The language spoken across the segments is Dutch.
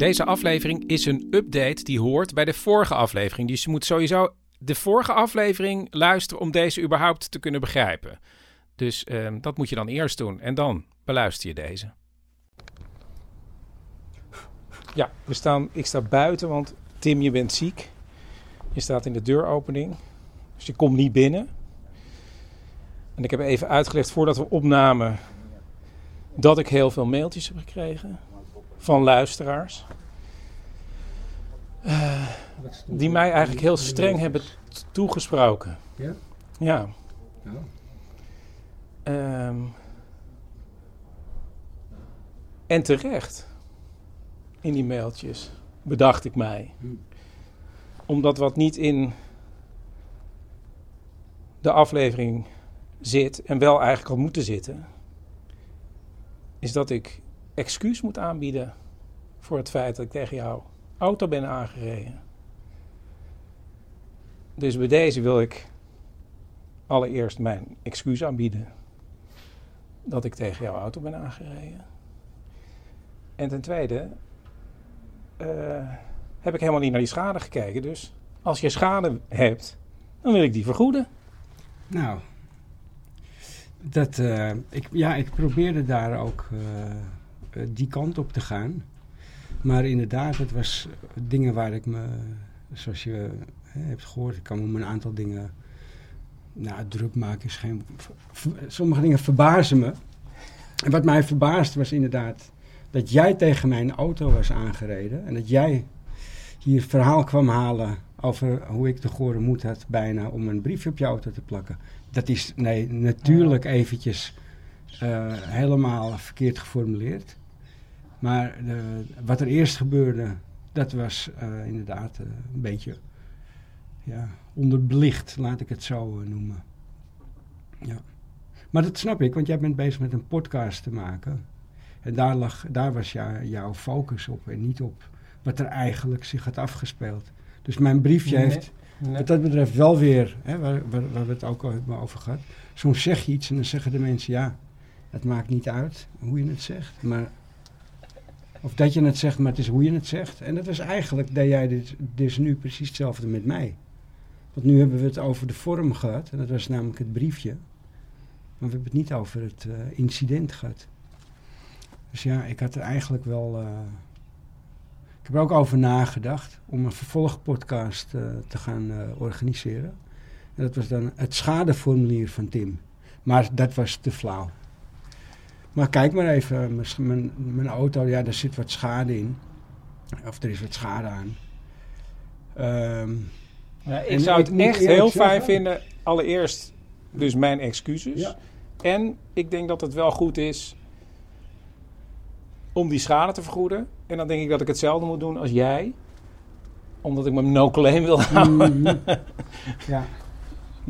Deze aflevering is een update die hoort bij de vorige aflevering. Dus je moet sowieso de vorige aflevering luisteren om deze überhaupt te kunnen begrijpen. Dus ehm, dat moet je dan eerst doen en dan beluister je deze. Ja, we staan, ik sta buiten, want Tim, je bent ziek. Je staat in de deuropening, dus je komt niet binnen. En ik heb even uitgelegd voordat we opnamen dat ik heel veel mailtjes heb gekregen van luisteraars. Eh, die mij eigenlijk heel streng hebben toegesproken. Ja? Ja. Ja. Ehm, en terecht in die mailtjes, bedacht ik mij. Hm. Omdat wat niet in de aflevering zit, en wel eigenlijk had moeten zitten, is dat ik excuus moet aanbieden voor het feit dat ik tegen jouw auto ben aangereden. Dus bij deze wil ik allereerst mijn excuus aanbieden dat ik tegen jouw auto ben aangereden. En ten tweede eh, heb ik helemaal niet naar die schade gekeken. Dus als je schade hebt, dan wil ik die vergoeden. Nou, dat, eh, ik, ja, ik probeerde daar ook eh, die kant op te gaan. Maar inderdaad, het was dingen waar ik me, zoals je hè, hebt gehoord, ik kan me om een aantal dingen, nou, druk maken is geen, sommige dingen verbazen me. En wat mij verbaasde was inderdaad dat jij tegen mijn auto was aangereden en dat jij hier verhaal kwam halen over hoe ik de gore moed had bijna om een briefje op je auto te plakken. Dat is nee, natuurlijk eventjes eh, helemaal verkeerd geformuleerd. Maar eh, wat er eerst gebeurde, dat was eh, inderdaad eh, een beetje ja, onderbelicht, laat ik het zo noemen. Ja. Maar dat snap ik, want jij bent bezig met een podcast te maken. En daar, lag, daar was jou, jouw focus op en niet op wat er eigenlijk zich had afgespeeld. Dus mijn briefje Nee. heeft wat dat betreft wel weer, hè, waar, waar, waar we het ook al hebben over gehad. Soms zeg je iets en dan zeggen de mensen, ja, het maakt niet uit hoe je het zegt. Maar, of dat je het zegt, maar het is hoe je het zegt. En dat is eigenlijk, dat jij dit, dus nu precies hetzelfde met mij. Want nu hebben we het over de vorm gehad, en dat was namelijk het briefje. Maar we hebben het niet over het eh, incident gehad. Dus ja, ik had er eigenlijk wel... eh, ik heb er ook over nagedacht om een vervolgpodcast eh, te gaan organiseren. En dat was dan het schadeformulier van Tim. Maar dat was te flauw. Maar kijk maar even, mijn, mijn, auto, ja, daar zit wat schade in. Of er is wat schade aan. Ehm, Ja, ik zou het echt heel fijn zeggen- vinden. Allereerst dus mijn excuses. Ja. En ik denk dat het wel goed is om die schade te vergoeden. En dan denk ik dat ik hetzelfde moet doen als jij. Omdat ik mijn no-claim wil houden. mm, ja,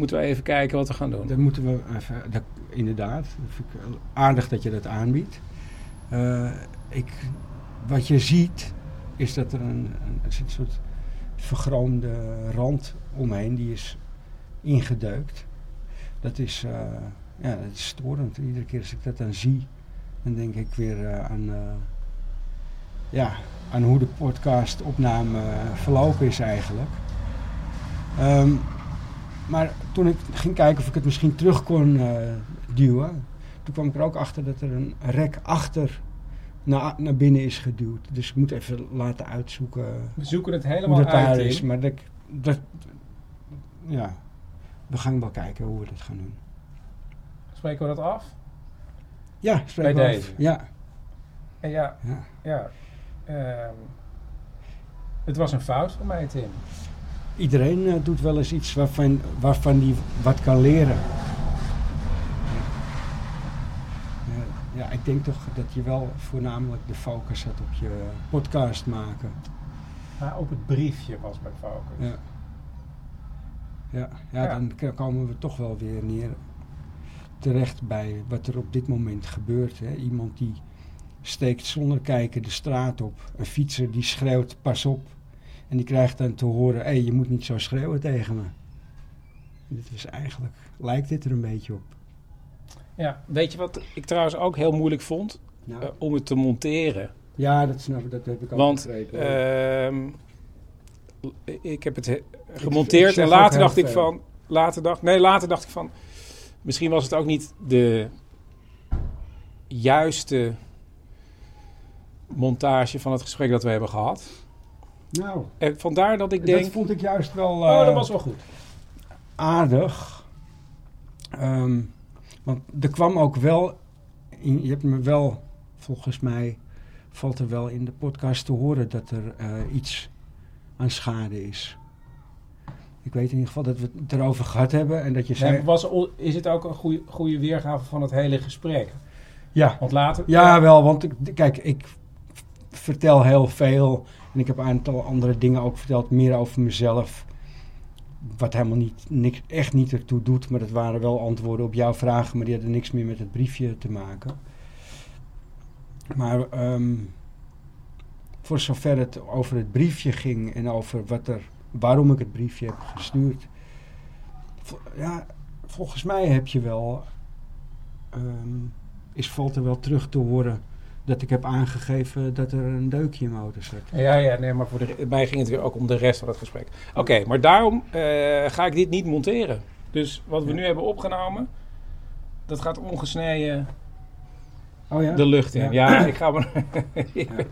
Moeten we even kijken wat we gaan doen. dan moeten we even, dat, inderdaad, dat vind ik aardig dat je dat aanbiedt. Eh, ik, wat je ziet, is dat er een, een, een soort vergroomde rand omheen, die is ingedeukt. Dat is, eh, ja, dat is storend. Iedere keer als ik dat dan zie, dan denk ik weer eh, aan, ja, aan hoe de podcastopname verlopen is eigenlijk. Ehm, maar toen ik ging kijken of ik het misschien terug kon eh, duwen, toen kwam ik er ook achter dat er een rek achter naar, naar binnen is geduwd. Dus ik moet even laten uitzoeken We zoeken het hoe helemaal dat daar uit. is. Tim. Maar dat, dat, ja, we gaan wel kijken hoe we dat gaan doen. Spreken we dat af? Ja, spreek Bij af. deze. Ja, En ja, ja. ja. ehm, Het was een fout van mij, Tim. Iedereen uh, doet wel eens iets waarvan, waarvan die wat kan leren. Ja, ja, ik denk toch dat je wel voornamelijk de focus had op je podcast maken. Maar op het briefje was mijn focus. Ja. Ja, ja, ja, dan komen we toch wel weer neer terecht bij wat er op dit moment gebeurt. Hè. Iemand die steekt zonder kijken de straat op. Een fietser die schreeuwt pas op. En die krijgt dan te horen, hé, hey, je moet niet zo schreeuwen tegen me. Dit is eigenlijk, lijkt dit er een beetje op. Ja, weet je wat ik trouwens ook heel moeilijk vond? Nou. Uh, om het te monteren. Ja, dat snap ik, dat heb ik ook Want, begrepen. Uh, ik heb het gemonteerd en later dacht ik van... Later dacht, nee, later dacht ik van... Misschien was het ook niet de juiste montage van het gesprek dat we hebben gehad. Nou, en vandaar dat ik denk... Dat vond ik juist wel... Uh, oh, dat eh, was wel goed. Aardig. Um, want er kwam ook wel... In, je hebt me wel, volgens mij... Valt er wel in de podcast te horen dat er uh, iets aan schade is. Ik weet in ieder geval dat we het erover gehad hebben en dat je zei... was, is het ook een goede, goede weergave van het hele gesprek? Ja. Want later... Ja, wel, want ik, kijk, ik vertel heel veel en ik heb een aantal andere dingen ook verteld, meer over mezelf. Wat helemaal niet, niks, echt niet ertoe doet, maar dat waren wel antwoorden op jouw vragen, maar die hadden niks meer met het briefje te maken. Maar um, voor zover het over het briefje ging en over wat er waarom ik het briefje heb gestuurd. Ja, volgens mij heb je wel, um, is, valt er wel terug te horen dat ik heb aangegeven dat er een deukje in mijn auto zat. Ja, ja, nee, maar voor de, mij ging het weer ook om de rest van het gesprek. Oké, maar daarom uh, ga ik dit niet monteren. Dus wat we nu hebben opgenomen, dat gaat ongesneden Oh ja? De lucht in. Ja, ik, ga maar ik, ben,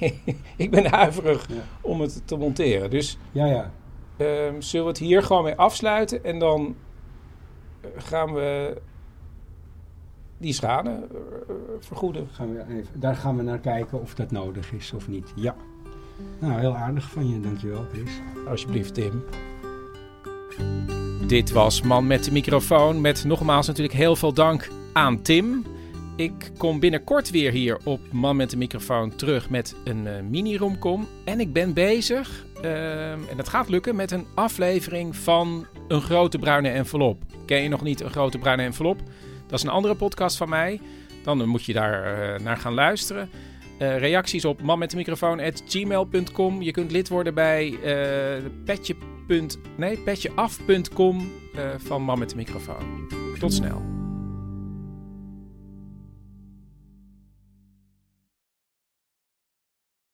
ik ben huiverig om het te monteren. Dus ja, ja. Um, zullen we het hier gewoon mee afsluiten en dan eh, gaan we die schade uh, vergoeden. Gaan we even, daar gaan we naar kijken of dat nodig is of niet. Ja. Nou, heel aardig van je. Dankjewel, Chris. Alsjeblieft, Tim. Dit was Man met de microfoon. Met nogmaals natuurlijk heel veel dank aan Tim. Ik kom binnenkort weer hier op Man met de microfoon terug met een uh, mini-romcom. En ik ben bezig, uh, en dat gaat lukken, met een aflevering van Een Grote Bruine Envelop. Ken je nog niet Een Grote Bruine Envelop? Dat is een andere podcast van mij. Dan moet je daar uh, naar gaan luisteren. Uh, reacties op manmetdemicrofoon.gmail.com. Je kunt lid worden bij petje. Nee, petjeaf.com van Man met de Microfoon. Tot snel.